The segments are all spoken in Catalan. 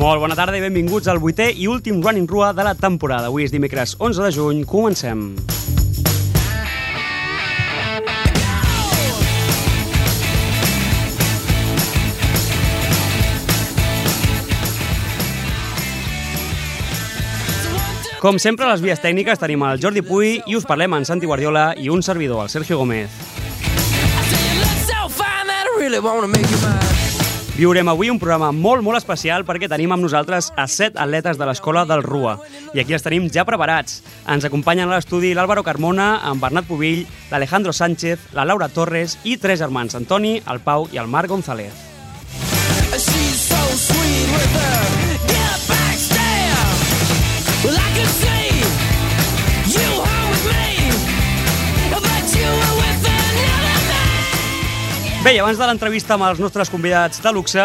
Molt bona tarda i benvinguts al vuitè i últim Running Rua de la temporada. Avui és dimecres 11 de juny, comencem. Com sempre, a les vies tècniques tenim el Jordi Puy i us parlem en Santi Guardiola i un servidor, el Sergio Gómez. Viurem avui un programa molt, molt especial perquè tenim amb nosaltres a set atletes de l'escola del RUA. I aquí els tenim ja preparats. Ens acompanyen a l'estudi l'Àlvaro Carmona, en Bernat Pubill, l'Alejandro Sánchez, la Laura Torres i tres germans, Antoni, el Pau i el Marc González. She's so sweet with her Bé, i abans de l'entrevista amb els nostres convidats de luxe,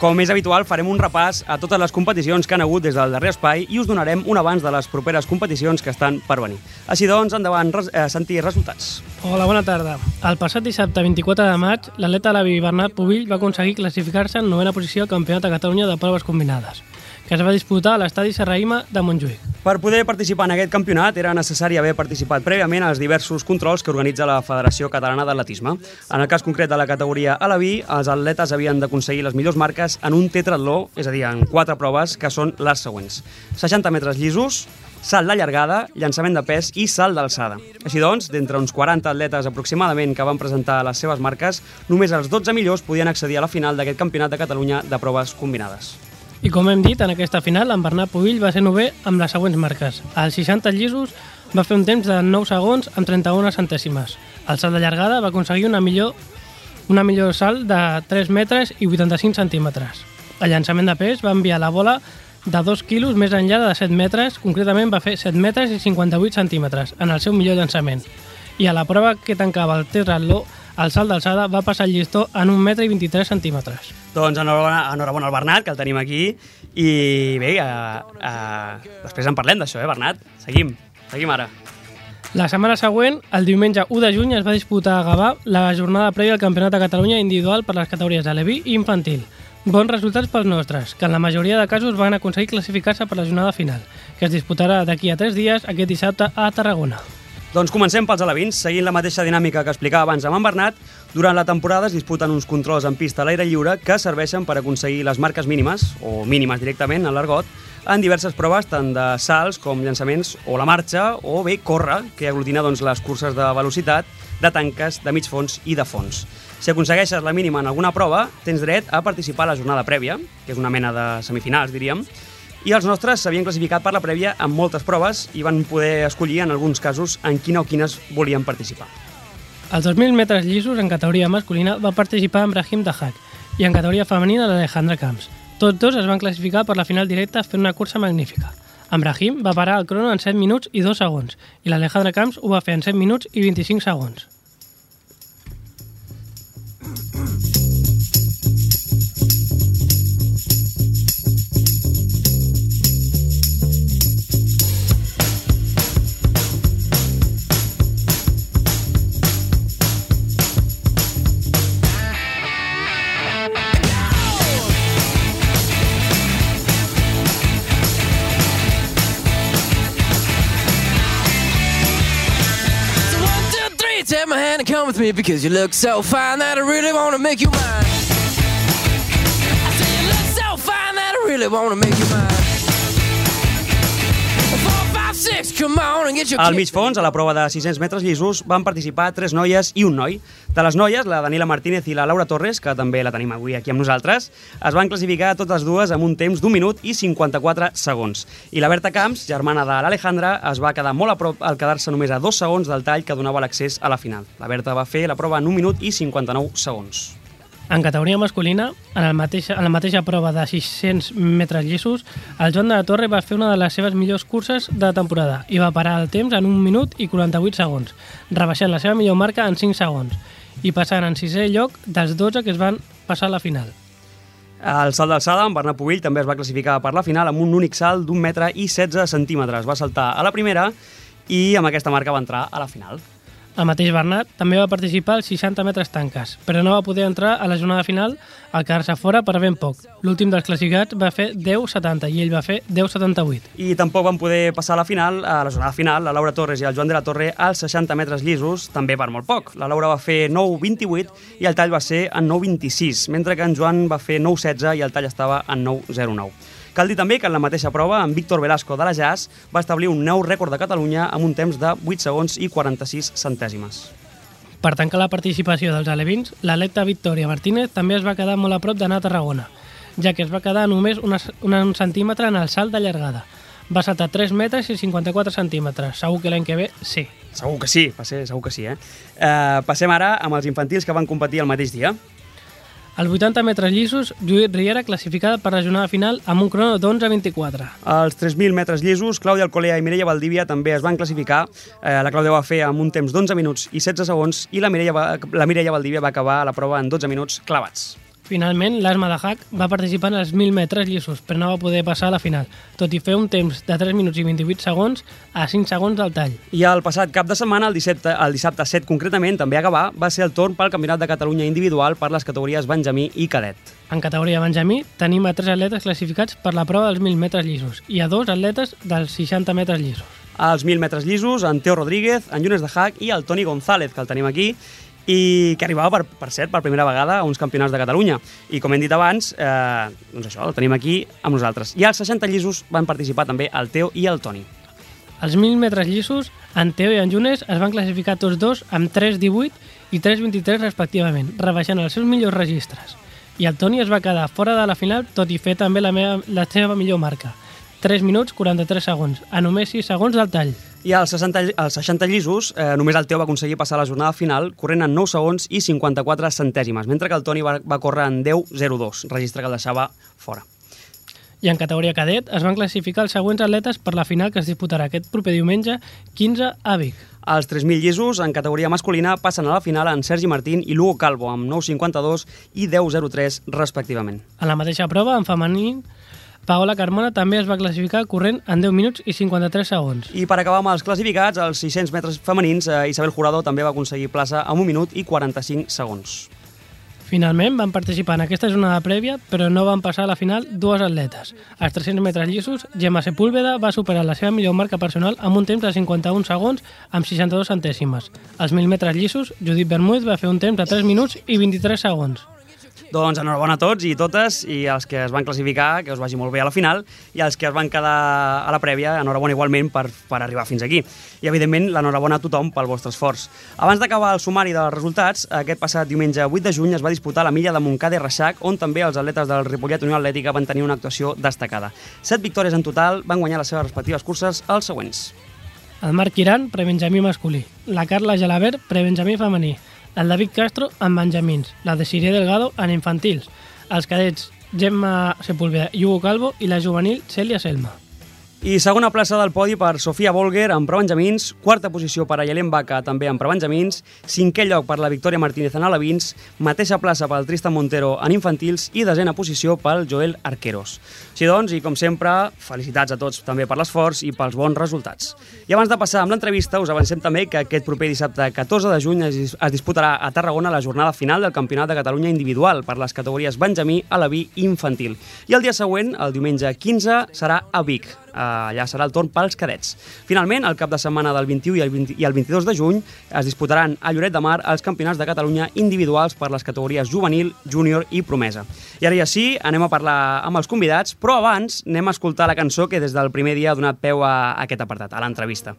com és habitual, farem un repàs a totes les competicions que han hagut des del darrer espai i us donarem un abans de les properes competicions que estan per venir. Així doncs, endavant, res eh, sentir resultats. Hola, bona tarda. El passat dissabte 24 de maig, l'atleta Lavi Bernat Pubill va aconseguir classificar-se en novena posició al Campionat de Catalunya de proves combinades, que es va disputar a l'estadi Serraïma de Montjuïc. Per poder participar en aquest campionat era necessari haver participat prèviament als diversos controls que organitza la Federació Catalana d'Atletisme. En el cas concret de la categoria Alaví, els atletes havien d'aconseguir les millors marques en un tetratló, és a dir, en quatre proves, que són les següents. 60 metres llisos, salt de llargada, llançament de pes i salt d'alçada. Així doncs, d'entre uns 40 atletes aproximadament que van presentar les seves marques, només els 12 millors podien accedir a la final d'aquest Campionat de Catalunya de proves combinades. I com hem dit, en aquesta final, en Bernat Pubill va ser nové amb les següents marques. Als 60 llisos va fer un temps de 9 segons amb 31 centèsimes. Al salt de llargada va aconseguir una millor, una millor salt de 3 metres i 85 centímetres. El llançament de pes va enviar la bola de 2 quilos més enllà de 7 metres, concretament va fer 7 metres i 58 centímetres en el seu millor llançament. I a la prova que tancava el tetratló, el salt d'alçada va passar el llistó en 1 metre i 23 centímetres. Doncs enhorabona, enhorabona al Bernat, que el tenim aquí. I bé, uh, uh, després en parlem d'això, eh, Bernat? Seguim, seguim ara. La setmana següent, el diumenge 1 de juny, es va disputar a Gavà la jornada prèvia al Campionat de Catalunya individual per les categories de Leví i infantil. Bons resultats pels nostres, que en la majoria de casos van aconseguir classificar-se per la jornada final, que es disputarà d'aquí a 3 dies, aquest dissabte, a Tarragona. Doncs comencem pels alevins, seguint la mateixa dinàmica que explicava abans amb en Bernat. Durant la temporada es disputen uns controls en pista a l'aire lliure que serveixen per aconseguir les marques mínimes, o mínimes directament en l'argot, en diverses proves, tant de salts com llançaments o la marxa, o bé córrer, que aglutina doncs, les curses de velocitat, de tanques, de mig fons i de fons. Si aconsegueixes la mínima en alguna prova, tens dret a participar a la jornada prèvia, que és una mena de semifinals, diríem, i els nostres s'havien classificat per la prèvia en moltes proves i van poder escollir, en alguns casos, en quina o quines volien participar. Als 2.000 metres llisos, en categoria masculina, va participar en Brahim Dahak i en categoria femenina l'Alejandra Camps. Tots dos es van classificar per la final directa fent una cursa magnífica. En Brahim va parar el crono en 7 minuts i 2 segons i l'Alejandra Camps ho va fer en 7 minuts i 25 segons. With me because you look so fine that I really want to make you mine. I say you look so fine that I really want to make you mine. Al mig fons, a la prova de 600 metres llisos, van participar tres noies i un noi. De les noies, la Danila Martínez i la Laura Torres, que també la tenim avui aquí amb nosaltres, es van classificar totes dues amb un temps d'un minut i 54 segons. I la Berta Camps, germana de l'Alejandra, es va quedar molt a prop al quedar-se només a dos segons del tall que donava l'accés a la final. La Berta va fer la prova en un minut i 59 segons. En categoria masculina, en, el mateix, en la mateixa prova de 600 metres llisos, el Joan de la Torre va fer una de les seves millors curses de temporada i va parar el temps en 1 minut i 48 segons, rebaixant la seva millor marca en 5 segons i passant en sisè lloc dels 12 que es van passar a la final. El salt d'alçada, en Bernat Pubill també es va classificar per la final amb un únic salt d'un metre i 16 centímetres. Va saltar a la primera i amb aquesta marca va entrar a la final. El mateix Bernat també va participar als 60 metres tanques, però no va poder entrar a la jornada final al quedar-se fora per ben poc. L'últim dels classificats va fer 10.70 i ell va fer 10.78. I tampoc van poder passar a la final, a la jornada final, la Laura Torres i el Joan de la Torre als 60 metres llisos, també per molt poc. La Laura va fer 9.28 i el tall va ser en 9.26, mentre que en Joan va fer 9.16 i el tall estava en 9.09. Cal dir també que en la mateixa prova, en Víctor Velasco de la Jazz va establir un nou rècord de Catalunya amb un temps de 8 segons i 46 centèsimes. Per tancar la participació dels alevins, l'atleta Victòria Martínez també es va quedar molt a prop d'anar a Tarragona, ja que es va quedar només un centímetre en el salt de llargada. Va saltar 3 metres i 54 centímetres. Segur que l'any que ve sí. Segur que sí, va ser, segur que sí, eh? eh? Passem ara amb els infantils que van competir el mateix dia. Als 80 metres llisos, Judit Riera classificada per la jornada final amb un crono d'11.24. Als 3.000 metres llisos, Clàudia Alcolea i Mireia Valdívia també es van classificar. Eh, la Clàudia va fer amb un temps d'11 minuts i 16 segons i la Mireia, va, la Mireia Valdívia va acabar la prova en 12 minuts clavats. Finalment, l'Asma de Hack va participar en els 1.000 metres llisos, però no va poder passar a la final, tot i fer un temps de 3 minuts i 28 segons a 5 segons del tall. I el passat cap de setmana, el dissabte, el dissabte 7 concretament, també a Gavà, va ser el torn pel Campionat de Catalunya individual per les categories Benjamí i Cadet. En categoria Benjamí tenim a 3 atletes classificats per la prova dels 1.000 metres llisos i a 2 atletes dels 60 metres llisos. Als 1.000 metres llisos, en Teo Rodríguez, en Llunes de Hack i el Toni González, que el tenim aquí, i que arribava, per, per cert, per primera vegada a uns campionats de Catalunya. I com hem dit abans, eh, doncs això, el tenim aquí amb nosaltres. I als 60 llisos van participar també el Teo i el Toni. Als 1.000 metres llisos, en Teo i en Junes es van classificar tots dos amb 3.18 i 3.23 respectivament, rebaixant els seus millors registres. I el Toni es va quedar fora de la final, tot i fer també la, meva, la seva millor marca, 3 minuts 43 segons, a només 6 segons del tall. I als 60, als 60 llisos, eh, només el Teo va aconseguir passar a la jornada final corrent en 9 segons i 54 centèsimes, mentre que el Toni va, va córrer en 10.02, registre que el deixava fora. I en categoria cadet es van classificar els següents atletes per la final que es disputarà aquest proper diumenge 15 a Vic. Els 3.000 llisos, en categoria masculina, passen a la final en Sergi Martín i Lugo Calvo, amb 9.52 i 10.03, respectivament. En la mateixa prova, en femení, Paola Carmona també es va classificar corrent en 10 minuts i 53 segons. I per acabar amb els classificats, als 600 metres femenins, eh, Isabel Jurado també va aconseguir plaça amb 1 minut i 45 segons. Finalment van participar en aquesta jornada prèvia, però no van passar a la final dues atletes. Als 300 metres llisos, Gemma Sepúlveda va superar la seva millor marca personal amb un temps de 51 segons amb 62 centèsimes. Als 1.000 metres llisos, Judit Bermúdez va fer un temps de 3 minuts i 23 segons. Doncs enhorabona a tots i totes, i els que es van classificar, que us vagi molt bé a la final, i els que es van quedar a la prèvia, enhorabona igualment per, per arribar fins aquí. I, evidentment, l'enhorabona a tothom pel vostre esforç. Abans d'acabar el sumari dels resultats, aquest passat diumenge 8 de juny es va disputar la milla de Montcada i Reixac, on també els atletes del Ripollet Unió Atlètica van tenir una actuació destacada. Set victòries en total van guanyar les seves respectives curses els següents. El Marc Iran, prebenjamí masculí. La Carla Gelabert, prebenjamí femení. El David Castro, en benjamins. La Desiree Delgado, en infantils. Els cadets, Gemma Sepúlveda i Hugo Calvo i la juvenil Cèlia Selma. I segona plaça del podi per Sofia Bolger en prebenjamins, quarta posició per Ayelen Baca també en prebenjamins, cinquè lloc per la Victòria Martínez en alevins, mateixa plaça pel Tristan Montero en infantils i desena posició pel Joel Arqueros. Així doncs, i com sempre, felicitats a tots també per l'esforç i pels bons resultats. I abans de passar amb l'entrevista, us avancem també que aquest proper dissabte 14 de juny es, disputarà a Tarragona la jornada final del Campionat de Catalunya individual per les categories Benjamí, Aleví i Infantil. I el dia següent, el diumenge 15, serà a Vic, allà serà el torn pels cadets. Finalment, el cap de setmana del 21 i el, 20, i el 22 de juny es disputaran a Lloret de Mar els campionats de Catalunya individuals per les categories juvenil, júnior i promesa. I ara ja sí, anem a parlar amb els convidats, però abans anem a escoltar la cançó que des del primer dia ha donat peu a, a aquest apartat, a l'entrevista.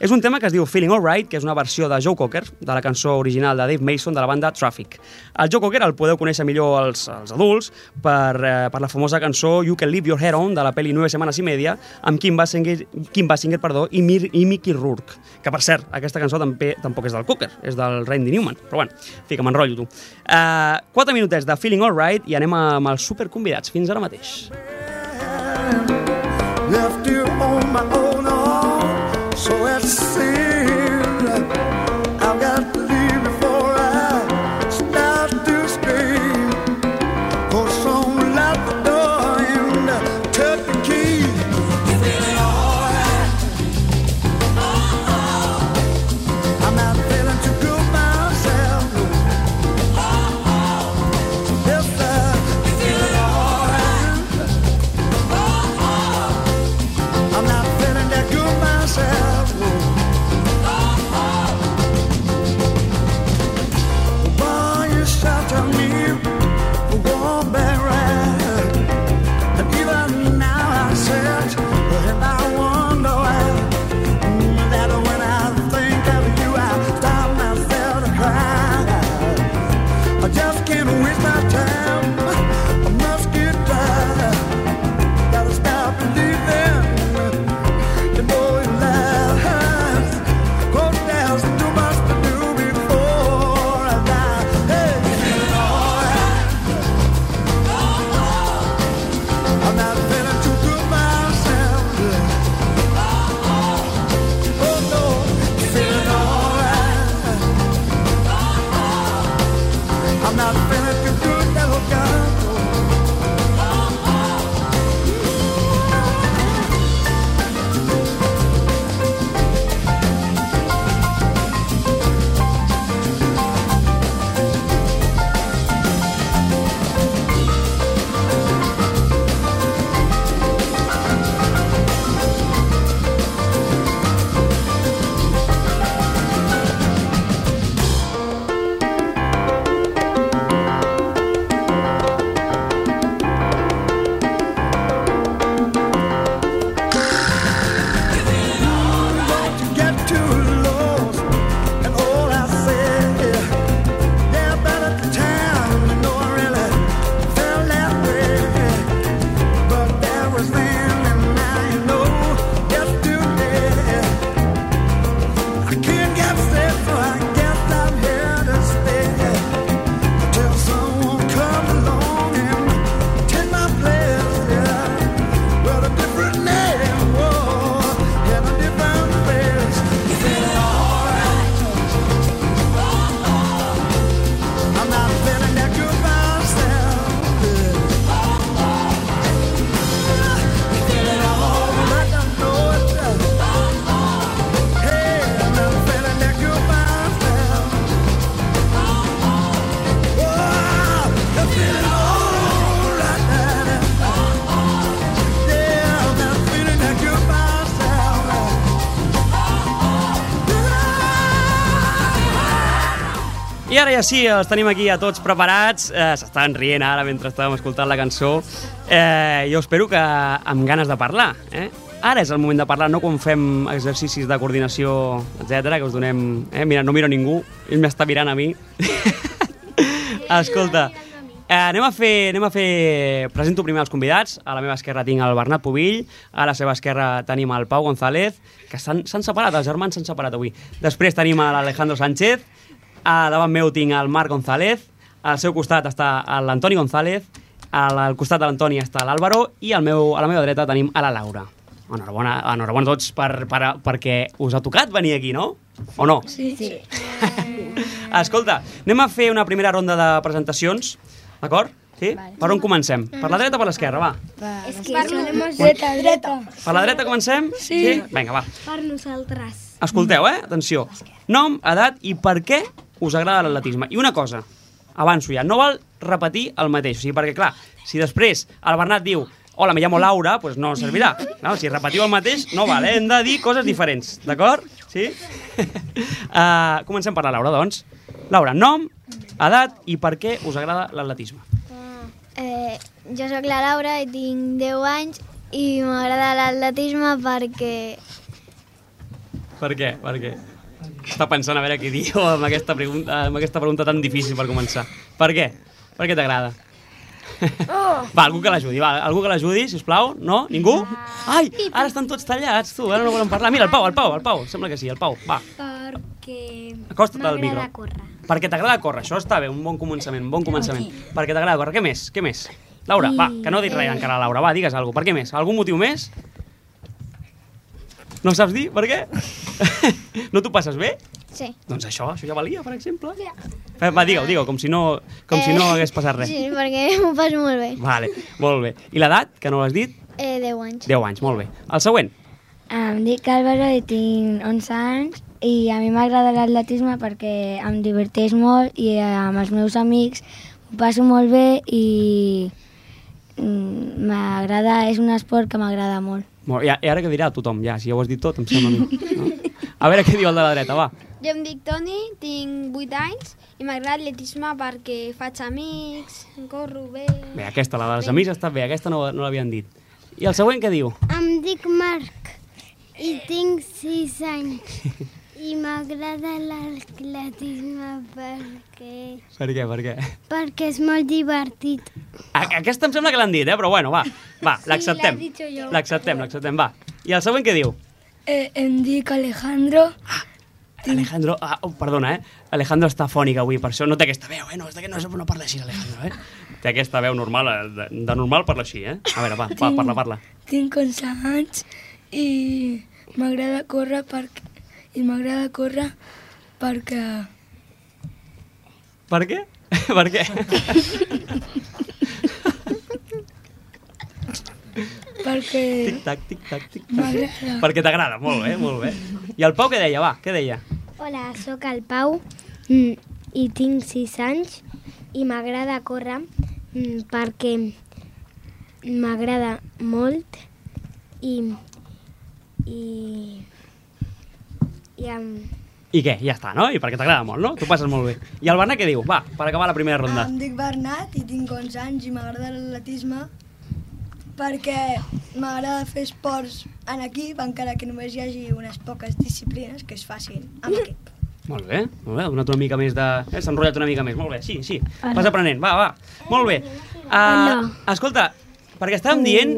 És un tema que es diu Feeling Alright, que és una versió de Joe Cocker, de la cançó original de Dave Mason de la banda Traffic. El Joe Cocker el podeu conèixer millor els, els adults per, eh, per la famosa cançó You Can Leave Your Head On de la pel·li 9 setmanes i media, amb Kim Basinger, Kim Basinger perdó, i, Mir, i Mickey Rourke. Que, per cert, aquesta cançó també tampoc és del Cooker, és del Randy Newman. Però bueno, fi que m'enrotllo, tu. Uh, quatre minutets de Feeling Alright i anem amb els superconvidats. Fins ara mateix. left you on my own arm. So it seems Ja sí, els tenim aquí a tots preparats. Eh, S'estaven rient ara mentre estàvem escoltant la cançó. Eh, jo espero que amb ganes de parlar. Eh? Ara és el moment de parlar, no quan fem exercicis de coordinació, etc que us donem... Eh? Mira, no miro ningú, ell m'està mirant a mi. Escolta, eh, anem, a fer, anem a fer... Presento primer els convidats. A la meva esquerra tinc el Bernat Pubill, a la seva esquerra tenim el Pau González, que s'han separat, els germans s'han separat avui. Després tenim l'Alejandro Sánchez, a davant meu tinc el Marc González, al seu costat està l'Antoni González, al, al costat de l'Antoni està l'Àlvaro i al meu, a la meva dreta tenim a la Laura. Enhorabona, enhorabona a tots per, per, perquè us ha tocat venir aquí, no? O no? Sí. sí. Escolta, anem a fer una primera ronda de presentacions, d'acord? Sí? Vale. Per on comencem? Per la dreta o per l'esquerra, va? És que parlem dreta, dreta. Per la dreta comencem? Sí. sí? Vinga, va. Per nosaltres. Escolteu, eh? Atenció. Nom, edat i per què us agrada l'atletisme. I una cosa, avanço ja, no val repetir el mateix. O sigui, perquè, clar, si després el Bernat diu hola, me llamo Laura, pues no servirà. No? Si repetiu el mateix, no val, eh? hem de dir coses diferents, d'acord? Sí? uh, comencem per la Laura, doncs. Laura, nom, edat i per què us agrada l'atletisme. Eh, jo sóc la Laura i tinc 10 anys i m'agrada l'atletisme perquè... Per què? Per què? Està pensant a veure què diu amb aquesta, pregunta, amb aquesta pregunta tan difícil per començar. Per què? Per què t'agrada? Oh. Va, algú que l'ajudi, va, algú que l'ajudi, sisplau. No? Ningú? Ai, ara estan tots tallats, tu, ara no volen parlar. Mira, el Pau, el Pau, el Pau, sembla que sí, el Pau, va. Perquè Acosta't al micro. m'agrada córrer. Perquè t'agrada córrer, això està bé, un bon començament, un bon començament. Perquè t'agrada córrer, què més? Què més? Laura, va, que no he dit res encara, Laura, va, digues alguna cosa. Per què més? Algun motiu més? No saps dir? Per què? no t'ho passes bé? Sí. Doncs això, això ja valia, per exemple. Eh, Va, digue-ho, digue-ho, com si no, com si no hagués passat res. Sí, perquè m'ho passo molt bé. Vale, molt bé. I l'edat, que no l'has dit? Eh, 10 anys. 10 anys, molt bé. El següent. Em dic Álvaro i tinc 11 anys i a mi m'agrada l'atletisme perquè em diverteix molt i eh, amb els meus amics ho passo molt bé i mm, m'agrada, és un esport que m'agrada molt. Molt, i, I ara què dirà tothom? Ja, si ja ho has dit tot, em sembla a mi. No? A veure què diu el de la dreta, va. Jo em dic Toni, tinc 8 anys i m'agrada l'atletisme perquè faig amics, corro bé... Bé, aquesta, la dels amics està bé, aquesta no, no l'havien dit. I el següent què diu? Em dic Marc i tinc 6 anys i m'agrada l'atletisme perquè... Per què, per què? perquè és molt divertit. A, aquesta em sembla que l'han dit, eh? però bueno, va, va, l'acceptem. l'he dit jo. L'acceptem, l'acceptem, va. I el següent què diu? Eh, em dic Alejandro. Alejandro, ah, oh, perdona, eh? Alejandro està fònic avui, per això no té aquesta veu, eh? No, és que no, no parla així, Alejandro, eh? Té aquesta veu normal, eh? de, de normal parla així, eh? A veure, va, va parla, parla. Tinc 11 anys i m'agrada córrer perquè i m'agrada córrer perquè Per què? per què? perquè Tic-tac, tic-tac, tic-tac. Perquè t'agrada, molt bé, molt bé. I el Pau què deia, va, què deia? Hola, sóc el Pau i tinc 6 anys i m'agrada córrer mm, perquè m'agrada molt i i i amb I què? Ja està, no? I perquè t'agrada molt, no? Tu passes molt bé. I el Bernat què diu? Va, per acabar la primera ronda. Em dic Bernat i tinc 11 anys i m'agrada l'atletisme perquè m'agrada fer esports en equip, encara que només hi hagi unes poques disciplines, que és fàcil amb equip. Molt bé, molt bé, ha donat una mica més de... Eh, S'ha enrotllat una mica més, molt bé, sí, sí. Vas aprenent, va, va. Molt bé. Uh, escolta, perquè estàvem dient...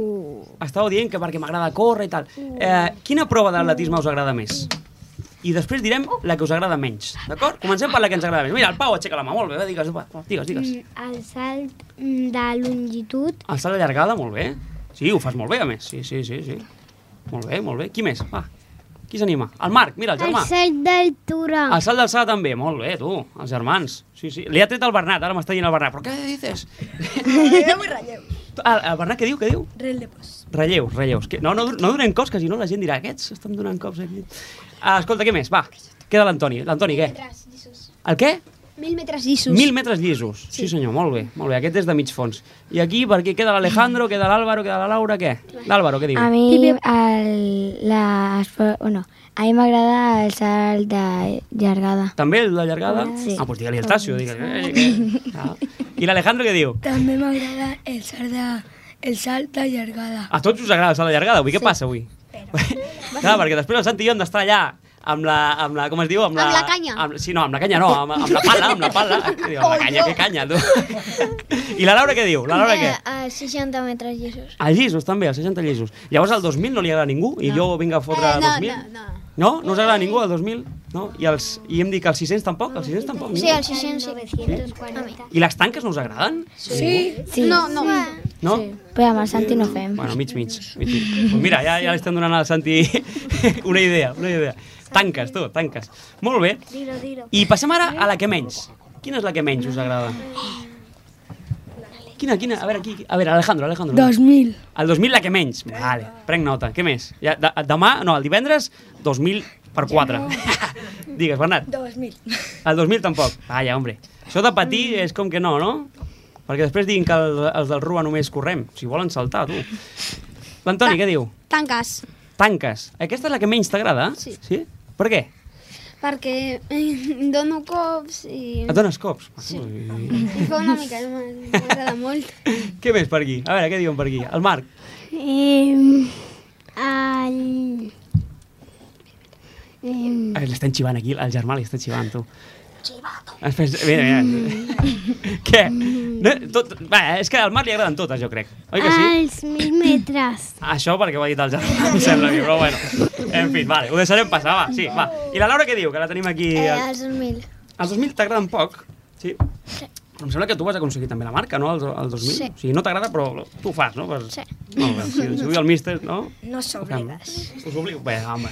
Estàveu dient que perquè m'agrada córrer i tal. Eh, quina prova d'atletisme us agrada més? I després direm la que us agrada menys, d'acord? Comencem per la que ens agrada més. Mira, el Pau aixeca la mà, molt bé, va, digues, va, digues, digues. el salt mm, de longitud El salt de llargada, molt bé. Sí, ho fas molt bé, a més. Sí, sí, sí, sí. Molt bé, molt bé. Qui més? Va. Qui s'anima? El Marc, mira, el germà. salt d'altura El salt d'alçada també, molt bé, tu, els germans. Sí, sí. Li ha tret el Bernat, ara m'està dient el Bernat. Però què dices? Relleu i relleu. El, el Bernat què diu, què diu? Relleus, relleus. Que, no, no, no donem cops, que si no la gent dirà, aquests estan donant cops aquí. Ah, escolta, què més? Va, queda l'Antoni. L'Antoni, què? El què? Mil metres llissos. 1.000 metres llisos. Sí. sí, senyor, molt bé, molt bé. Aquest és de mig fons. I aquí, per aquí queda l'Alejandro, queda l'Àlvaro, queda la Laura, què? L'Àlvaro, què diu? A mi, el, la, bueno, a mi m'agrada el salt de llargada. També el de llargada? Sí. Ah, doncs digue-li el Tasio. Digue eh, ah. I l'Alejandro què diu? També m'agrada el salt de, el salt de llargada. A tots us agrada el salt de llargada? Avui què passa, avui? Clar, perquè després el Santi i jo hem d'estar allà amb la, amb la, com es diu? Amb la, Amb la canya. Amb, sí, no, amb la canya no, amb, amb la pala, amb la pala. Diu, amb la canya, què canya, tu? I la Laura què diu? La Laura què? A 60 metres llisos. A llisos, també, als 60 llisos. Llavors al 2000 no li agrada a ningú i jo vinc a fotre Eh, no, 2000? no, no. No? No us agrada ningú el 2000? No? I, els, I hem dit que els 600 tampoc? Els 600 tampoc? Sí, ningú? el 600 sí. Mi. I les tanques no us agraden? Sí. Sí, No, no. No? però amb el Santi no fem. Bueno, mig, mig. mig, mig. Pues mira, ja, ja li estem donant al Santi una idea, una idea. Tanques, tu, tanques. Molt bé. I passem ara a la que menys. Quina és la que menys us agrada? Quina, quina? A veure, aquí, a veure, Alejandro, Alejandro. 2000. El 2000 la que menys. Vale, prenc nota. Què més? Ja, de, demà, no, el divendres, 2000 per 4. Digues, Bernat. 2000. El 2000 tampoc. Vaja, hombre. Això de patir és com que no, no? Perquè després diguin que el, els del Rua només correm. Si volen saltar, tu. L'Antoni, què diu? Tanques. Tanques. Aquesta és la que menys t'agrada? Sí. Sí? Per què? Perquè em dono cops i... Et dones cops? Sí. I fa una mica, m'agrada molt. Què més per aquí? A veure, què diuen per aquí? El Marc. Eh, el... Eh, L'estan xivant aquí, el germà li està xivant, tu. Mira, mira. Què? No, tot, va, és que al Marc li agraden totes, jo crec. Oi que sí? Els mil metres. Això perquè ho ha dit el germà, em sembla a mi, però bueno. En fi, vale, ho deixarem passar, va, sí, va. I la Laura què diu? Que la tenim aquí... Eh, els 2000. Els 2000 t'agraden poc? Sí. Però em sembla que tu vas aconseguir també la marca, no? El, el 2000? Sí. O sigui, no t'agrada, però tu ho fas, no? Per... Sí. Molt bé, si, si el míster, no? No s'obligues. Us obligo? Bé, home.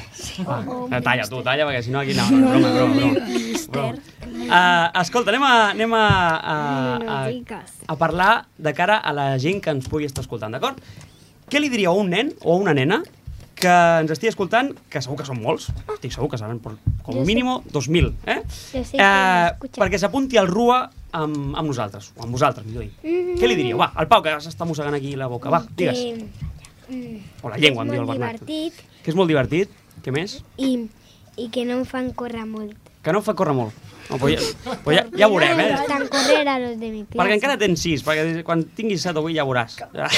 Va, eh, talla, tu, talla, perquè si no aquí... No, no, broma, broma, broma. broma. Uh, escolta, anem a, anem a, a, a, a parlar de cara a la gent que ens pugui estar escoltant, d'acord? Què li diríeu a un nen o a una nena que ens estigui escoltant, que segur que són molts, estic segur que seran per, com a mínim 2.000, eh? Jo sé que eh perquè s'apunti al RUA amb, amb nosaltres, o amb vosaltres, millor dir. Mm-hmm. Què li diríeu? Va, el Pau, que s'està mossegant aquí la boca, va, digues. O la llengua, em diu el Bernat. divertit Que és molt divertit. Què més? i, i que no em fan córrer molt. Que no em fa córrer molt. No, però ja, però ja, ja veurem, eh? Estan correr a los de mi clase. Perquè encara tens sis, perquè quan tinguis set o vuit ja veuràs. Ja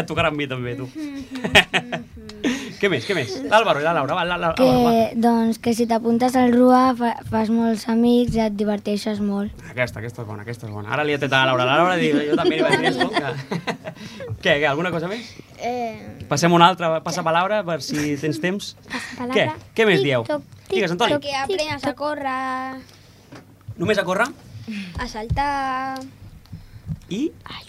et tocarà amb mi també, tu. Què més, què més? L'Àlvaro i la Laura, va, la, la, Que, Laura, doncs, que si t'apuntes al RUA fa, fas molts amics i et diverteixes molt. va. Aquesta, aquesta és bona, aquesta és bona. Ara li he tret a la Laura. La Laura diu, jo també li vaig dir esto. Que... què, què, alguna cosa més? Eh, Passem una altra, passa palabra per si tens temps. Què? Què més dieu? Digues, Antoni. Que aprendes a córrer, Només a córrer a saltar... i...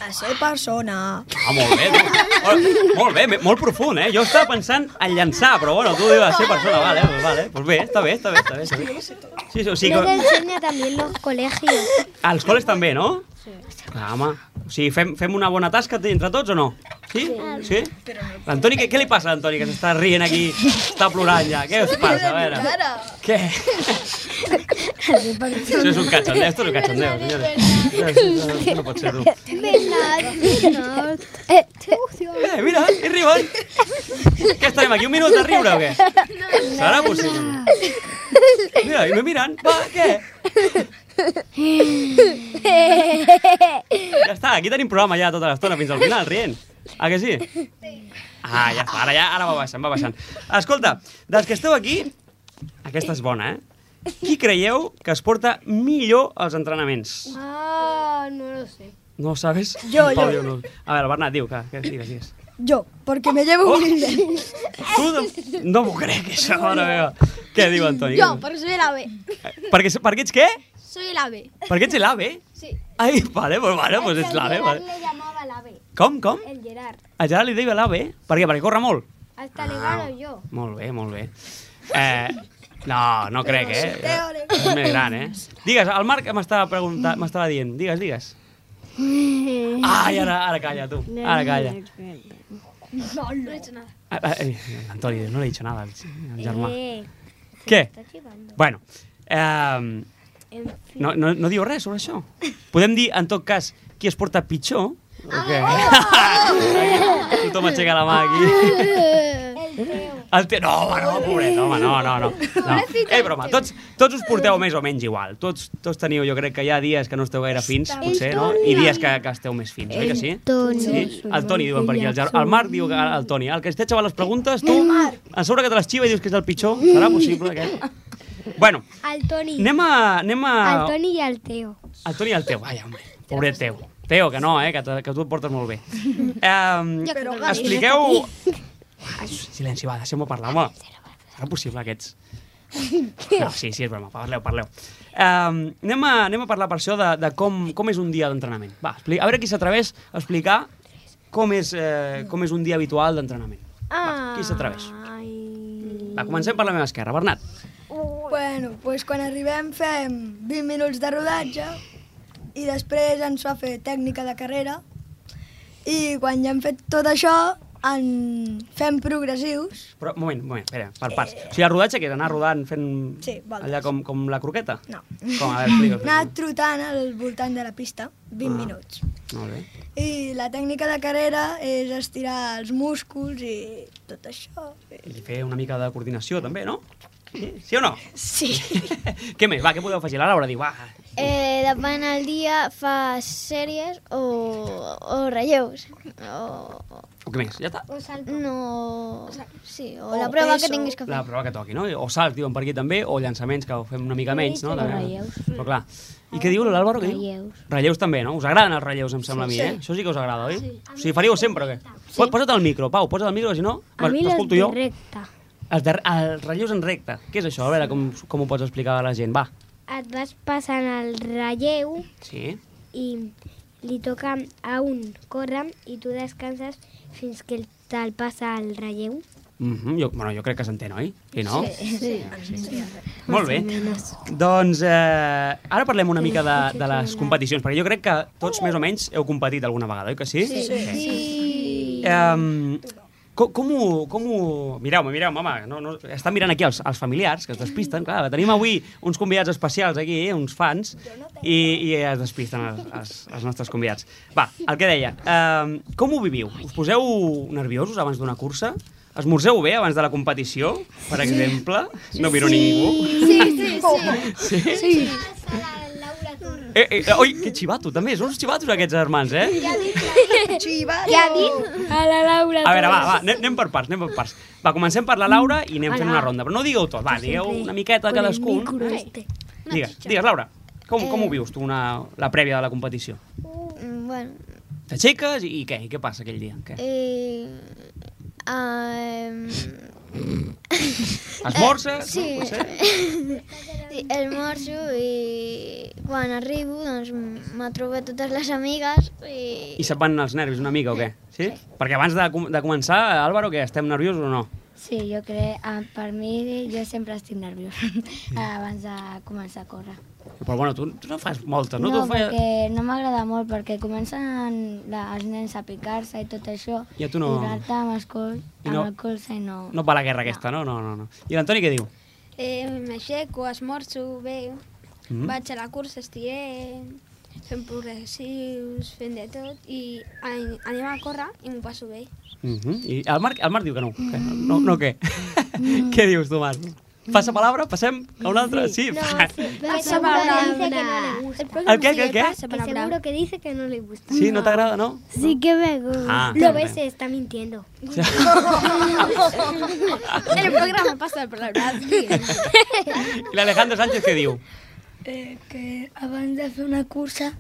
A ser persona. Ah, molt bé, tu. Molt, molt bé, molt profund, eh? Jo estava pensant en llançar, però bueno, tu dius a ser persona, vale, pues vale. Pues bé, està bé, està bé, està bé. Està bé. Sí, sí, o sigui que... enseña también los colegios. Als col·les també, no? Sí. Clar, home. O sigui, fem, fem una bona tasca entre tots o no? Sí? Sí? L'Antoni, què, què li passa a l'Antoni, que s'està rient aquí, està plorant ja? Què us passa? A veure. Què? Això és un cachondeo, esto es un cachondeo, senyores. No pot ser-ho. Eh, mira, hi riuen. Què estarem aquí, un minut de riure o què? Serà possible? Mira, i me miren. Va, què? Ja està, aquí tenim programa ja tota l'estona fins al final, rient. Ah, que sí? Ah, ja està, ara, ja, ara va baixant, va baixant. Escolta, dels que esteu aquí, aquesta és bona, eh? Qui creieu que es porta millor als entrenaments? Ah, no lo sé. No ho sabes? Jo, Pau, jo. No. A veure, Bernat, diu, que, que digues, digues. Yo, porque me llevo Oh. muy bien. Tu de... no m'ho crec, això, mare meva. Què diu Antoni? Yo, porque soy el ave. Perquè, perquè ets què? Soy el ave. Perquè ets l'AVE? Sí. Ai, vale, pues vale, pues ets l'AVE. Vale. le llamaba el ave. Com, com? El Gerard. A Gerard li deia l'AVE? Per què? Perquè corre molt? Hasta le gano yo. Molt bé, molt bé. Eh, no, no crec, eh? És més gran, eh? Digues, el Marc m'estava preguntant, m'estava dient. Digues, digues. Ai, ara, ara calla, tu. Ara calla. No, no he hecho nada. Ah, ah, eh, Antoni, no le he dicho nada al germà. Eh, Què? Bueno, eh, fi. No, no, no diu res sobre això? Podem dir, en tot cas, qui es porta pitjor? O què? Tothom aixeca la mà aquí. El teu... No, home, no, pobret, home, no, no, no. no. Eh, broma, tots, tots us porteu més o menys igual. Tots, tots teniu, jo crec que hi ha dies que no esteu gaire fins, potser, no? I dies que, que esteu més fins, oi que sí? Toni. Sí? El Toni diuen per aquí. El, el Marc diu que el Toni. El que es té xaval les preguntes, tu, a sobre que te les xiva i dius que és el pitjor. Serà possible, aquest? Bueno, El Toni. anem a... Anem a... El Toni i el Teo. El Toni i el Teu. Ai, home, pobret Teu. Teo, que no, eh, que, que tu et portes molt bé. Um, Però expliqueu... Ai, silenci, va, deixeu-me parlar, home. Serà possible, aquests? No, sí, sí, és broma, parleu, parleu. Um, anem, a, anem a parlar per això de, de com, com és un dia d'entrenament. Va, expli- a veure qui s'atreveix a explicar com és, eh, com és un dia habitual d'entrenament. Va, qui s'atreveix? Va, comencem per la meva esquerra. Bernat. Bueno, pues quan arribem fem 20 minuts de rodatge i després ens fa fer tècnica de carrera i quan ja hem fet tot això en fem progressius. Però, un moment, un moment, espera, per parts. O sigui, el rodatge que és anar rodant fent Sí, voltes. allà com, com la croqueta? No. Com, a veure, explica. Anar trotant al voltant de la pista, 20 Ah. minuts. Molt bé. I la tècnica de carrera és estirar els músculs i tot això. I fer una mica de coordinació, també, no? Sí, sí o no? Sí. què més? Va, què podeu afegir? La Laura diu, va, Eh, depèn del dia, fa sèries o, o relleus. O, o què més? Ja està. O salto. no... Sí, o, O la prova peso. que tinguis que fer. La prova que toqui, no? O salts, diuen per aquí també, o llançaments, que ho fem una mica menys, no? o relleus. Però clar. I què diu l'Àlvaro? Relleus. Relleus també, no? Us agraden els relleus, em sembla a mi, eh? Això sí que us agrada, oi? O sigui, faríeu sempre o què? Sí. Posa't el micro, Pau, posa't el micro, si no... A mi les t'escolto jo. Els, de, els relleus en recte. Què és això? A veure, com, com ho pots explicar a la gent. Va. Et vas passant el relleu Sí. i li toca a un córrer i tu descanses fins que te'l passa el relleu. Mm -hmm. jo, bueno, jo crec que s'entén, oi? Sí, no? Sí. Molt bé. Doncs eh, ara parlem una mica de, de les competicions, perquè jo crec que tots més o menys heu competit alguna vegada, oi que sí? Sí. Sí. Um, com, com ho... Com ho... Mireu-me, mireu-me, home, no, no, estan mirant aquí els, els familiars, que es despisten, clar, tenim avui uns convidats especials aquí, eh, uns fans, i, i es despisten els, els, els nostres convidats. Va, el que deia, um, com ho viviu? Us poseu nerviosos abans d'una cursa? Esmorzeu bé abans de la competició, per exemple? No miro ningú. Sí, sí, sí. Sí? sí. Eh, eh, oi, que xivato, també, són uns xivatos aquests germans, eh? Xivato! Què ha dit? A la Laura. A veure, va, va, anem, anem per parts, anem per parts. Va, comencem per la Laura i anem fent una ronda, però no digueu tot, va, digueu una miqueta cadascun. Digues, digues, Laura, com, com ho vius tu una, la prèvia de la competició? Mm, Bueno, T'aixeques i, i què? I què passa aquell dia? Què? eh, um, Esmorzes? sí. No? Sí, esmorzo i quan arribo doncs me trobo totes les amigues i... I se't van els nervis una mica o què? Sí? Perquè abans de, com- de començar, Álvaro, que estem nerviosos o no? Sí, jo crec, ah, per mi, jo sempre estic nerviós abans de començar a córrer. Però bueno, tu, tu no fas moltes, no? No, tu fas... perquè no m'agrada molt, perquè comencen la, els nens a picar-se i tot això, I a tu no- i donar-te amb, el col, I amb no- el colze i no... No va la guerra aquesta, no? No, no, no. I l'Antoni què diu? Eh, M'aixeco, esmorzo bé, Mm. vaig a la cursa, estirem, fem progressius, fem de tot, i an- anem a córrer i m'ho passo bé. Mm -hmm. I el Marc, el Marc diu que no. Que no, no què? què dius tu, Marc? Passa palabra? Passem a una altra? Sí. Pasa palabra. El què, què, què? Pasa palabra. que dice que no le gusta. Sí, no t'agrada, no? Sí que me gusta. Ah, Lo ves, se está mintiendo. En el programa pasa palabra. I l'Alejandro Sánchez què diu? Eh, que abans de fer una cursa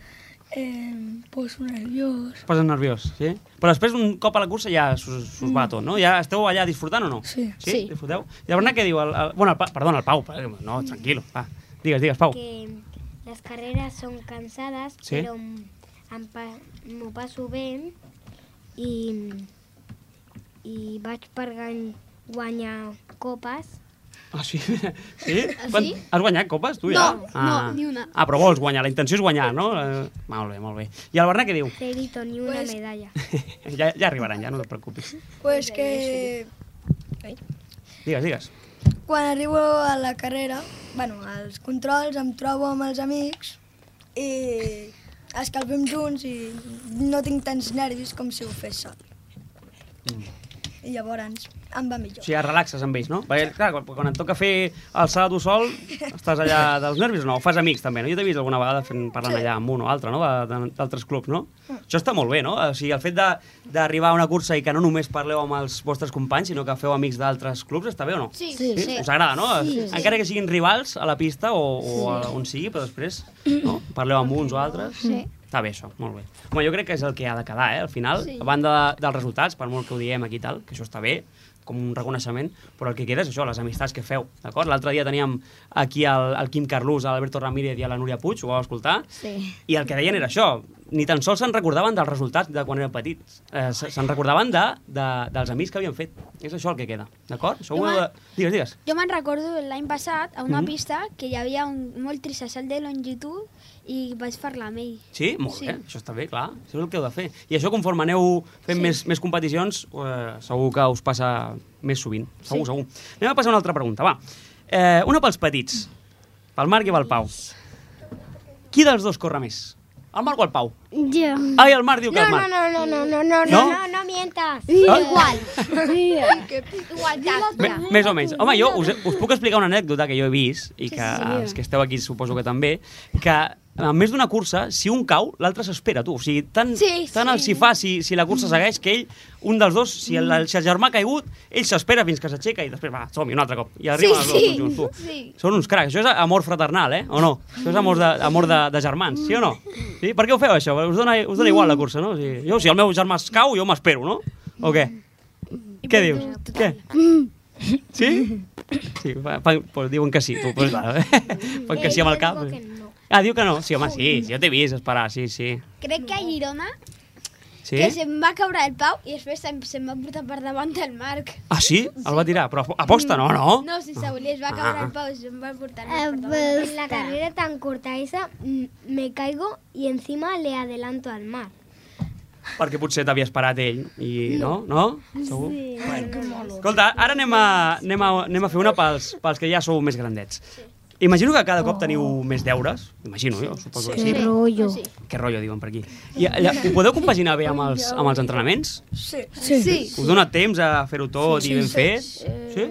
eh, poso nerviós. Posa nerviós, sí? Però després, un cop a la cursa, ja s'us s'us va tot, no? Ja esteu allà disfrutant o no? Sí. Sí? Sí. Disfruteu? Bernat què diu? El, el, bueno, el, Pa- perdona, el Pau. No, tranquilo, va. Digues, digues, Pau. Que las carreras son cansadas, Sí. pa- m'ho passo bé i, i vaig per guanyar copes. Ah, sí? Sí? Quan, has guanyat copes, tu, ja? No, ah. no, ni una. Ah, però vols guanyar, la intenció és guanyar, no? Eh, molt bé, molt bé. I el Bernat què diu? Cerito, ni una Pues- medalla. ja, ja arribaran, ja, no et preocupis. Pues que... Digues, digues. quan arribo a la carrera, bueno, als controls, em trobo amb els amics i escalfem junts i no tinc tants nervis com si ho fes sol. I llavors em va millor. O sigui, et relaxes amb ells, no? Perquè, clar, quan, quan et toca fer alçada tu sol, estàs allà dels nervis o no? O fas amics, també, no? Jo t'he vist alguna vegada fent, parlant Sí. allà amb un o altre, no? D'altres clubs, no? Això està molt bé, no? O sigui, el fet de- d'arribar a una cursa i que no només parleu amb els vostres companys, sinó que feu amics d'altres clubs, està bé o no? Sí, Sí, sí. Us agrada, no? Sí, sí. Encara que siguin rivals a la pista o, o a on sigui, però després no? parleu amb uns o altres. Sí. Està bé, això, molt bé. Home, jo crec que és el que ha de quedar, eh? Al final, Sí. a banda de, dels resultats, per molt que ho diem aquí tal, que això està bé, com un reconeixement, però el que queda és això, les amistats que feu, d'acord? L'altre dia teníem aquí el, el Quim Carlús, l'Alberto Ramírez i a la Núria Puig, ho vau escoltar, Sí. i el que deien era això, ni tan sols se'n recordaven dels resultats de quan eren petits, eh, se- se'n recordaven de, de, dels amics que havien fet. És això el que queda, d'acord? Heu de... Digues, digues. Jo me'n recordo l'any passat a una Mhm. pista que hi havia un molt trissasal de longitud i vaig parlar amb ell. Sí? Molt Sí. bé, això està bé, clar. Això és el que heu de fer. I això, conforme aneu fent Sí. més, més competicions, eh, segur que us passa més sovint. Segur, Sí. segur. Anem a passar una altra pregunta, va. Eh, una pels petits, pel Marc i pel Pau. Qui dels dos corre més? El Marc o el Pau? Jo. Ai, el Marc diu que el Marc. no, no, no, no, no, No? no, no mientas. Ah? Igual. Igualtat. Me- Més o menys. Home, jo us, us puc explicar una anècdota que jo he vist, i que els que esteu aquí suposo que també, que a més d'una cursa, si un cau, l'altre s'espera, tu. O sigui, tant, Sí, tant el sí. si fa si, si la cursa segueix, que ell, un dels dos, si el, si el germà ha caigut, ell s'espera fins que s'aixeca i després, va, som-hi, un altre cop. I arriben els dos sí, junts, tu. sí. Són uns cracs. Això és amor fraternal, eh? O no? Això és amor de, amor de, de germans, sí o no? Sí? Per què ho feu, això? Us dona, us dona igual la cursa, no? O sigui, jo, si el meu germà es cau, jo m'espero, no? O què? Què dius? Què? Sí? Sí, fa, fa, pues diuen que sí, tu, pues clar. Fan que sí amb el cap. Ah, diu que no? Sí, home, sí, sí, jo t'he vist esperar, sí, sí. Crec que a Girona Sí? que se'm va caure el Pau i després se'm, se'm va portar per davant el Marc. Ah, sí? El va tirar? Però aposta, no, no? No, sense voler, es va caure Ah. el Pau i se'm va portar Eh, per davant. pues, En la carrera tan corta esa, mm, me caigo y encima le adelanto al mar. Perquè potser t'havia esperat ell i no? No? Segur? Sí. Bueno. Escolta, ara anem a, anem a, anem a fer una pels, pels que ja sou més grandets. Imagino que cada cop teniu més deures. Imagino, jo, suposo que sí. rollo. Sí. Que rotllo, diuen per aquí. I allà, ho podeu compaginar bé amb els, amb els entrenaments? Sí. Sí. sí. Us dona temps a fer-ho tot i ben fet? Sí?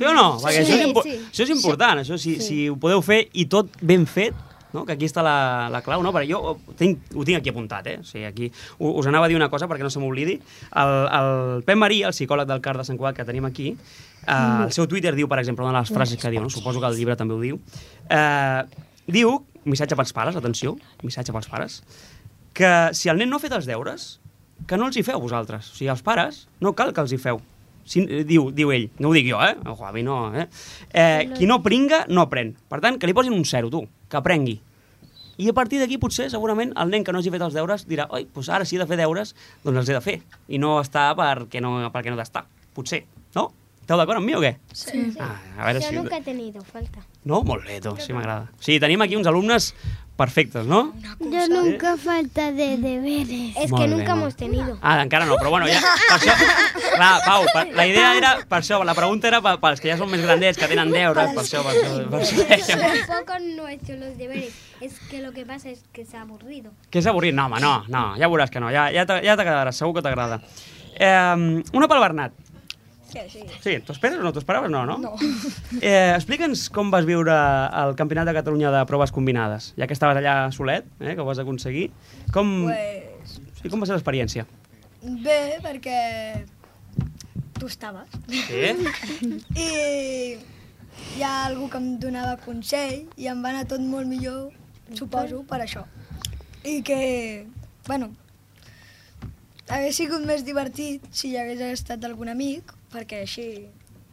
Sí o no? Perquè això, és sí. això és important, això, si, si ho podeu fer i tot ben fet, no? que aquí està la, la clau, no? perquè jo ho tinc, ho tinc aquí apuntat, eh? o sigui, aquí us anava a dir una cosa perquè no se m'oblidi. El, el Pep Marí, el psicòleg del CAR de Sant Cugat que tenim aquí, eh, el seu Twitter diu, per exemple, una de les frases que diu, no? suposo que el llibre també ho diu, eh, diu, missatge pels pares, atenció, missatge pels pares, que si el nen no ha fet els deures, que no els hi feu vosaltres. O sigui, els pares no cal que els hi feu. Si, eh, diu, diu ell, no ho dic jo, eh? A mi no, eh? eh? Qui no pringa, no aprèn. Per tant, que li posin un zero, tu, que aprengui. I a partir d'aquí, potser, segurament, el nen que no hagi fet els deures dirà oi, doncs ara si he de fer deures, doncs els he de fer. I no està perquè no, perquè no d'estar. Potser, no? Esteu d'acord amb mi o què? Sí. Ah, a veure Yo si... nunca he tenido falta. No? Molt bé, tu, sí m'agrada. Sí, tenim aquí uns alumnes perfectes, no? Yo nunca falta de deberes. Es Molt que bé, nunca hemos tenido. Ah, encara no, però bueno, ja, per això... Clar, Pau, per, la idea era, per això, la pregunta era per, pels que ja són més grandets, que tenen deures, per això, per això, per això. Tampoco no he hecho los deberes. Es que lo que pasa es que es aburrido. Que és avorrit? No, home, no, no, ja veuràs que no, ja, ja t'agradarà, segur que t'agrada. Eh, una pel Bernat. Sí, sí. Sí, t'ho esperes o no t'ho esperaves? No, no? No. Eh, Explica'ns com vas viure el Campionat de Catalunya de proves combinades, ja que estaves allà solet, eh, que ho vas aconseguir. Com, Pues, sí, com va ser l'experiència? bé, perquè tu estaves. Sí? I hi ha algú que em donava consell i em va anar tot molt millor, suposo, per això. I que, bueno, hagués sigut més divertit si hi hagués estat algun amic, perquè així,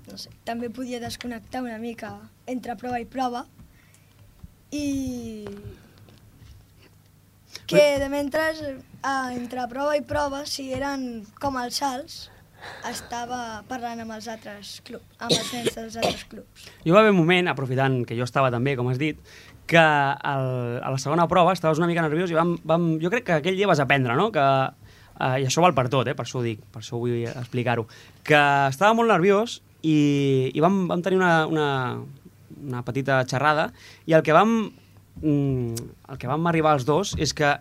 no sé, també podia desconnectar una mica entre prova i prova. I que de mentre, ah, entre prova i prova, si eren com els salts, estava parlant amb els altres clubs, amb els nens dels altres clubs. Jo va haver un moment, aprofitant que jo estava també, com has dit, que el, a la segona prova estaves una mica nerviós i vam, vam, jo crec que aquell dia vas aprendre, no? Que, eh, I això val per tot, eh? per això ho dic, per això vull explicar-ho. Que estava molt nerviós i, i vam, vam tenir una, una, una petita xerrada i el que vam mm, el que vam arribar els dos és que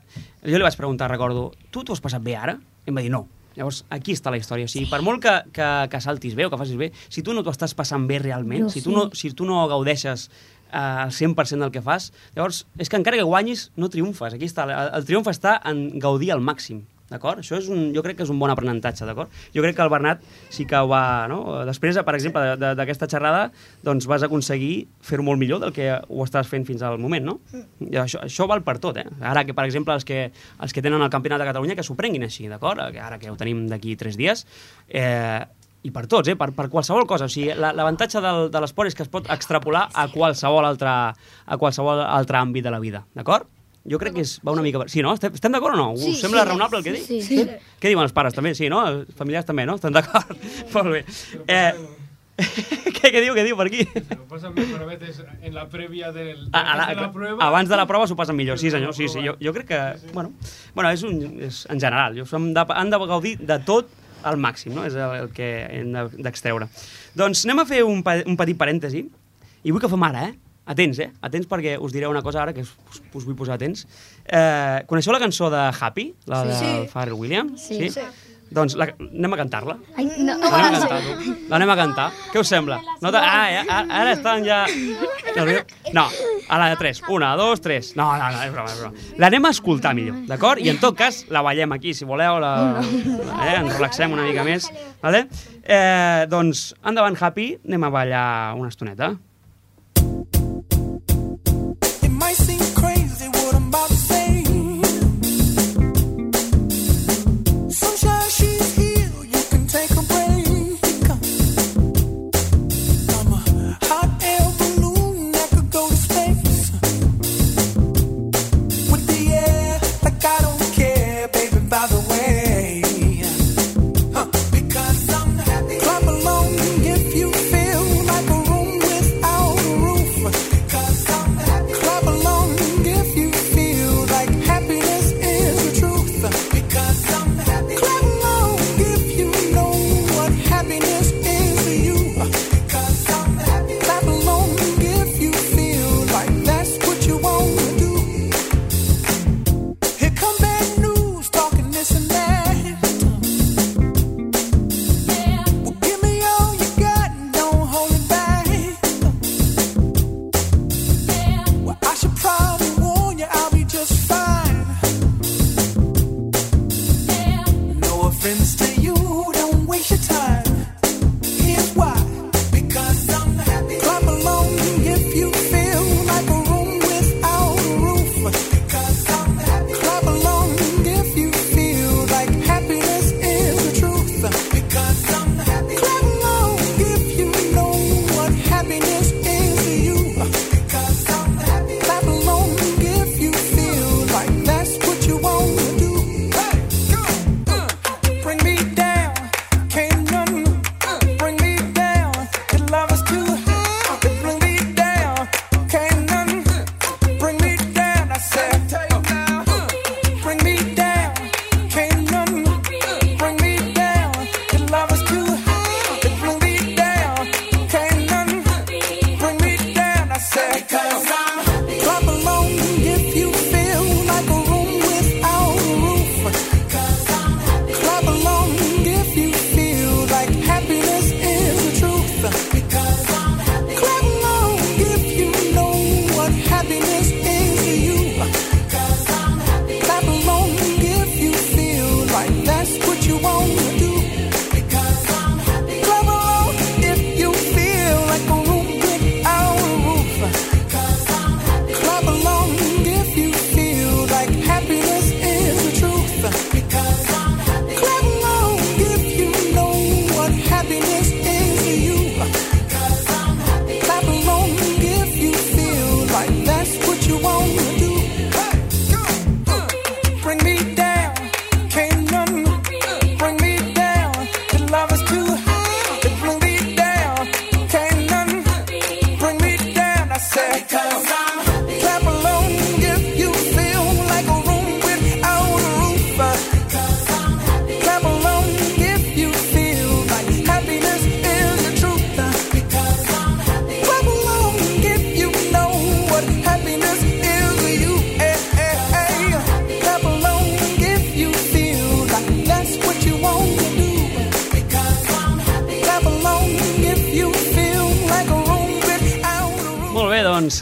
jo li vaig preguntar, recordo, tu t'ho has passat bé ara? I em va dir no. Llavors, aquí està la història. O sigui, per molt que, que, que saltis bé o que facis bé, si tu no t'ho estàs passant bé realment, No, si, tu sí. no, si tu no gaudeixes eh, al 100% del que fas, llavors, és que encara que guanyis, no triomfes. Aquí està, el, el triomf està en gaudir al màxim. D'acord? Això és un, jo crec que és un bon aprenentatge, d'acord? Jo crec que el Bernat sí que ho va... No? Després, per exemple, d'aquesta xerrada, doncs vas aconseguir fer-ho molt millor del que ho estàs fent fins al moment, no? I això, això val per tot, eh? Ara que, per exemple, els que, els que tenen el Campionat de Catalunya, que s'ho prenguin així, d'acord? Ara que ho tenim d'aquí tres dies, eh, i per tots, eh? per, per qualsevol cosa. O sigui, la- l'avantatge del, de l'esport és que es pot extrapolar a qualsevol altre, a qualsevol altre àmbit de la vida, d'acord? Jo crec que és, va una mica... Sí, no? Estem, estem d'acord o no? Sí, Us sembla sí. raonable el que dic? Sí, sí. Què diuen els pares també? Sí, no? Els familiars també, no? Estan d'acord? Molt bé. Eh, què, què diu, què diu per aquí? Lo pasan mejor a veces en la previa del, A, a la, de la prueba. abans de la prova s'ho passen millor, sí senyor, sí, sí, jo, jo crec que, bueno, bueno és, un, és en general, jo som de, han de gaudir de tot al màxim, no? és el, el que hem de- d'extreure. Doncs anem a fer un, un petit parèntesi, i vull que fem ara, eh? Atents, eh? Atents perquè us diré una cosa ara que us, us, vull posar atents. Eh, coneixeu la cançó de Happy, la Sí. de Sí. Pharrell Williams? Sí. Sí. Doncs la, anem a cantar-la. Ai, no. L'anem a cantar, tu. L'anem a cantar. Què us sembla? No te... ah, ja, ara, ara estan ja... No, a la de 3. Una, dos, tres. No, no, no, és broma, és broma. L'anem a escoltar millor, d'acord? I en tot cas, la ballem aquí, si voleu, la, eh, ens relaxem una mica més. Vale? Eh, doncs, endavant, Happy, anem a ballar una estoneta.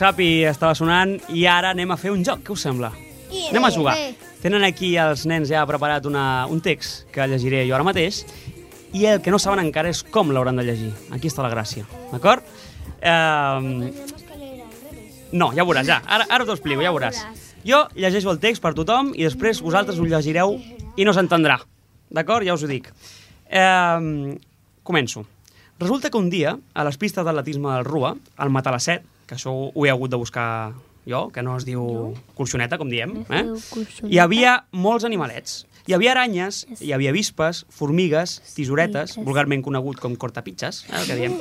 Happy estava sonant i ara anem a fer un joc, què us sembla? Anem a jugar. Tenen aquí els nens ja preparat una, un text que llegiré jo ara mateix i el que no saben encara és com l'hauran de llegir. Aquí està la gràcia, d'acord? Eh, no, ja ho veuràs, ja. Ara, ara t'ho explico, ja ho veuràs. Jo llegeixo el text per tothom i després vosaltres ho llegireu i no s'entendrà. D'acord? Ja us ho dic. Eh, començo. Resulta que un dia, a les pistes d'atletisme del RUA, al Matalasset, que això ho he hagut de buscar jo, que no es diu colxoneta, com diem, eh? hi havia molts animalets. Hi havia aranyes, hi havia vispes, formigues, tisoretes, vulgarment conegut com cortapitxes, eh, el que diem.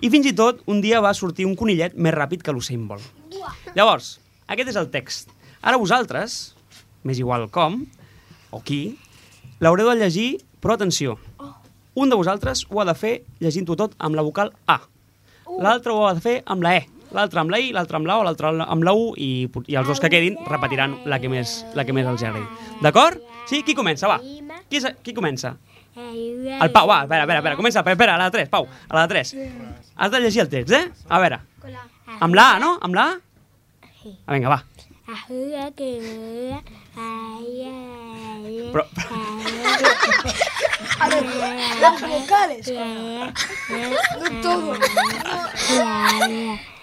I fins i tot, un dia va sortir un conillet més ràpid que l'Usain Bolt. Llavors, aquest és el text. Ara vosaltres, m'és igual com, o qui, l'haureu de llegir, però atenció, un de vosaltres ho ha de fer llegint-ho tot amb la vocal A. L'altre ho ha de fer amb la E. L'altre amb la I, l'altre amb la O, l'altre amb la U i, i els dos que quedin repetiran la que més, la que més els agradi. D'acord? Sí? Qui comença? Va. Qui, és, qui comença? El Pau, va, espera, espera, espera, comença, espera, espera, a la de 3, Pau, a la de 3. Has de llegir el text, eh? A veure. Amb la A, no? Amb la A? Ah, vinga, va. Però, A ver, las vocales. No todo.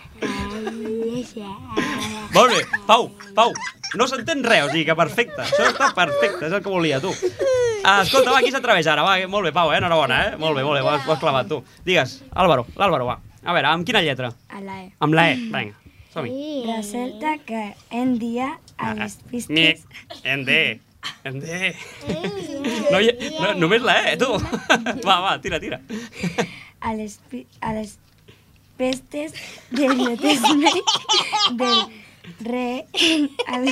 Molt bé, Pau, Pau, no s'entén res, o sigui que perfecte, això està perfecte, és el que volia, tu. Ah, escolta, va, qui s'atreveix ara? Va, molt bé, Pau, eh? enhorabona, eh? Molt bé, molt bé, ho has, ho has clavat, tu. Digues, Álvaro, l'Álvaro, va. A veure, amb quina lletra? A la E. Amb la E, vinga, som-hi. Resulta que en dia a les Ni, pistes... en D, en D. No, no, només la E, tu. Va, va, tira, tira. a les, a les pestes del netisme del re al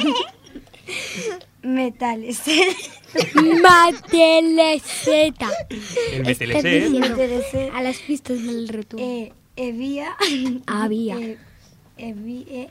metales. Mateleceta. El diciendo a las pistas del reto. Eh, havia... Había. Eh, havia...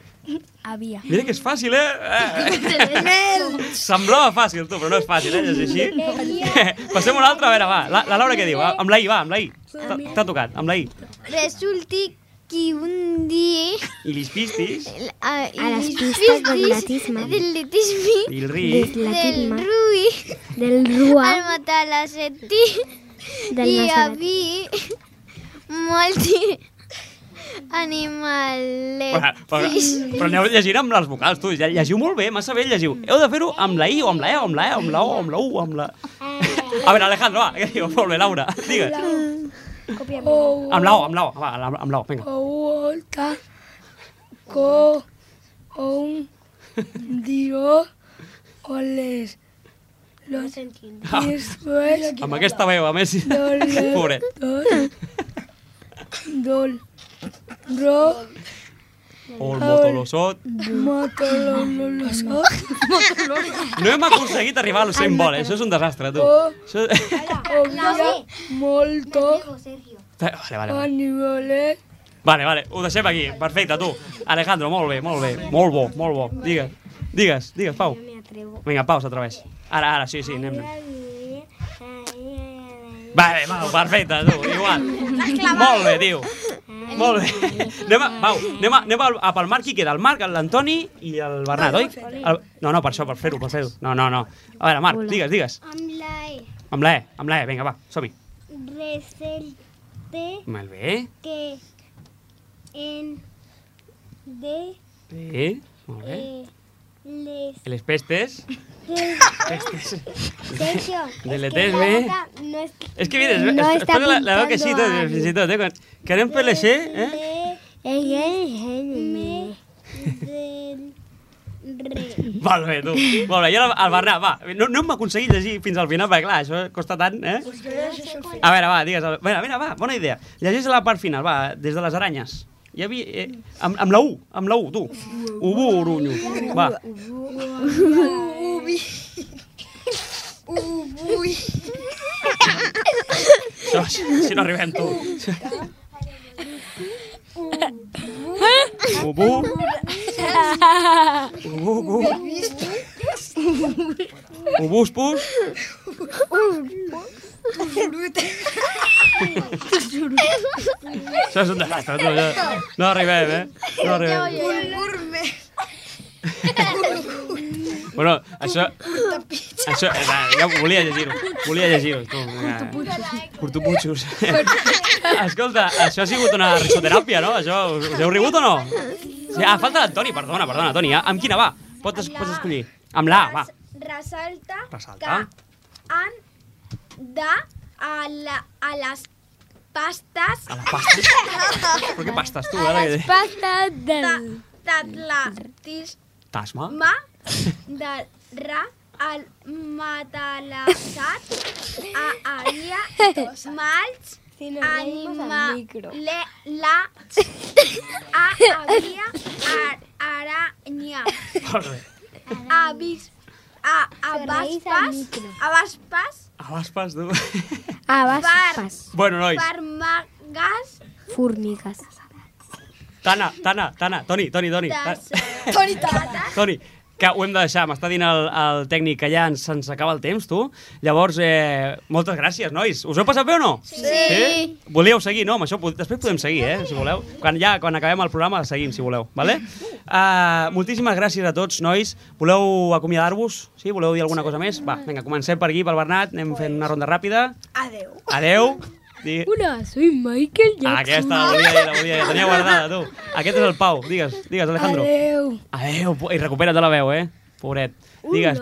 Había. Mira que és fàcil, eh? eh? Semblava fàcil, tu, però no és fàcil, eh? Llegir així. Passem una altra, a veure, va. La, la Laura què diu? Amb la I, va, amb la I. T'ha- T'ha tocat, amb la I. Resulti que un dia... I les pistis, A, A las pistas del atletisme. Del atletisme. i el ri, Del. Rui. Del Rua. Al matar la seti. Del I Nazaret. havia molts animalets. Però, però, però aneu llegint amb les vocals, tu. lle- Llegiu molt bé, massa bé llegiu. Heu de fer-ho amb la I, o amb la E, o amb la E, o amb la O, amb la U, amb la... A veure, Alejandro, va, què diu? Molt bé, Laura, digues. O, Amb la O, amb la O, va, amb amb la O, vinga. o volta, co, on, dio, oles, los después, Amb aquesta veu, a més... Pobret. dos, dol, ro, O el motolosot. motololosot, No hem aconseguit arribar al 100 bola, això és un desastre, tu. Oh. Això... obvia, molto, Vale, vale, vale. animales, Vale, vale, ho deixem aquí. Perfecte, tu. Alejandro, molt bé, molt bé. Molt bo, molt bo. Digues, digues, digues, Pau. Vinga, Pau, s'atreveix. Ara, ara, sí, sí, anem. Vale, Pau, perfecte, tu, igual. Molt bé, tio. Molt bé. Anem a, Pau, anem a, anem a, a pel Marc, qui queda? El Marc, l'Antoni i el Bernat, oi? El, no, no, per això, per fer-ho, per fer-ho. No, no, no. A veure, Marc, digues, digues. Amb la E. Amb la E, amb la E, vinga, va, som-hi. Resulta Molt bé. que en de Sí, molt bé. eh, les Les pestes. Sergio, De es l'etesme. que la boca no es És que mira, es, No la, la que sí, tot, fins i tot, eh? Quan, que anem per l'Eixer, eh? Molt bé, tu. Molt bé, i ara el Bernat, va. No, no hem aconseguit llegir fins al final, perquè clar, això costa tant, eh? A veure, va, digues. Mira, mira, va, bona idea. Llegeix la part final, va, des de les aranyes. Hi havia... Eh, amb, amb la U, amb la U, tu. Ubu, urunyo. Va. Ubi. Ubui. Si, si no arribem, tu. Ubu. Ubu, ubu. Això és un desastre, tu. Ja. No arribem, eh? No arribem. Gourmet. Bueno, això... Això, eh, ja volia llegir-ho. Volia llegir-ho, tu. Cortoputxos. Escolta, això ha sigut una risoteràpia, no? Això, us, us heu rigut o no? Sí, ah, falta l'Antoni, perdona, perdona, Toni. Ah, Amb quina va? Pots, pots escollir. Amb la, va. Resalta Ressalta. que han de a, la, a les pastes A la pasta. Però què pastes, tu? Ara que... pastes del... d'atletisme Tasma? de ra al matalassat a havia mals animalets a havia ar- aranya avis a abaspes abaspes Abaspes, tu. Abaspas. Bueno, nois. farmagas Formigues. Tana, Tana, Tana. Toni, Toni, Toni. Toni, Toni. Toni, que ho hem de deixar. M'està dient el, el tècnic que ja ens, se'ns acaba el temps, tu. Llavors, eh, moltes gràcies, nois. Us ho heu passat bé o no? Sí. sí? Volíeu seguir, no? Amb això, després podem seguir, eh? Si voleu. Quan, ja, quan acabem el programa, seguim, si voleu. Vale? Uh, moltíssimes gràcies a tots, nois. Voleu acomiadar-vos? Sí? Voleu dir alguna cosa més? Va, vinga, comencem per aquí, pel Bernat. Anem fent una ronda ràpida. Adeu. Adeu. Di... Hola, soy Michael Jackson. aquesta, la volia dir, la volia dir. La tenia guardada, tu. Aquest és el Pau. Digues, digues, Alejandro. Adeu. Adéu, po- i recupera't de la veu, eh? Pobret. Digues.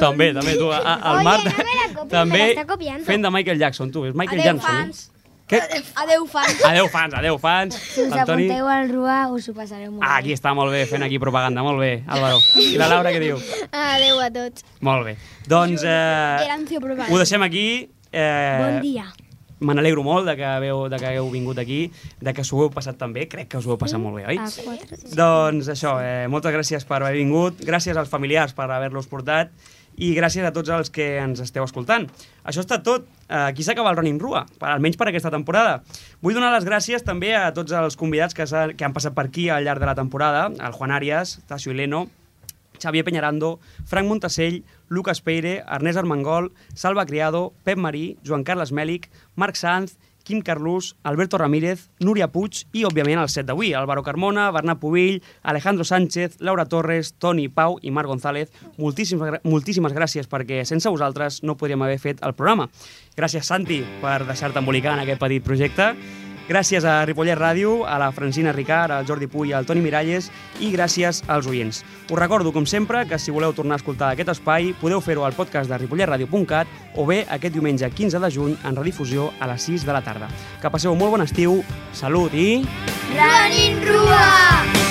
També, també, tu. A, a, el Oye, Marc, no me la copies, també fent de Michael Jackson, tu. És Michael adeu Jackson. fans? Què? adeu fans Adéu, fans, adéu, fans. Si us L'Antoni- apunteu al RUA, us ho passareu molt Ah, aquí està, molt bé, fent aquí propaganda, molt bé, Álvaro. I la Laura què diu? Adeu a tots. Molt bé. Doncs eh, ho deixem aquí. Eh, Bon dia. Me n'alegro molt de que, veu, de que hagueu vingut aquí, de que s'ho heu passat tan bé. Crec que us ho heu passat molt bé, oi? Quatre. Doncs això, eh, moltes gràcies per haver vingut, gràcies als familiars per haver-los portat i gràcies a tots els que ens esteu escoltant. Això ha estat tot. Eh, Aquí s'acaba el Running Rua, per, almenys per aquesta temporada. Vull donar les gràcies també a tots els convidats que, que han passat per aquí al llarg de la temporada, el Juan Arias, Tasio Ileno, Xavier Peñarando, Frank Montasell, Lucas Peire, Ernest Armengol, Salva Criado, Pep Marí, Joan Carles Mèlic, Marc Sanz, Quim Carlús, Alberto Ramírez, Núria Puig i, òbviament, el set d'avui, Álvaro Carmona, Bernat Pubill, Alejandro Sánchez, Laura Torres, Toni Pau i Marc González. Moltíssimes, moltíssimes gràcies perquè sense vosaltres no podríem haver fet el programa. Gràcies, Santi, per deixar-te embolicar en aquest petit projecte. Gràcies a Ripollet Ràdio, a la Francina Ricard, al Jordi Puy al Toni Miralles i gràcies als oients. Us recordo, com sempre, que si voleu tornar a escoltar aquest espai podeu fer-ho al podcast de ripolletradio.cat o bé aquest diumenge 15 de juny en redifusió a les 6 de la tarda. Que passeu molt bon estiu, salut i... Running Rua!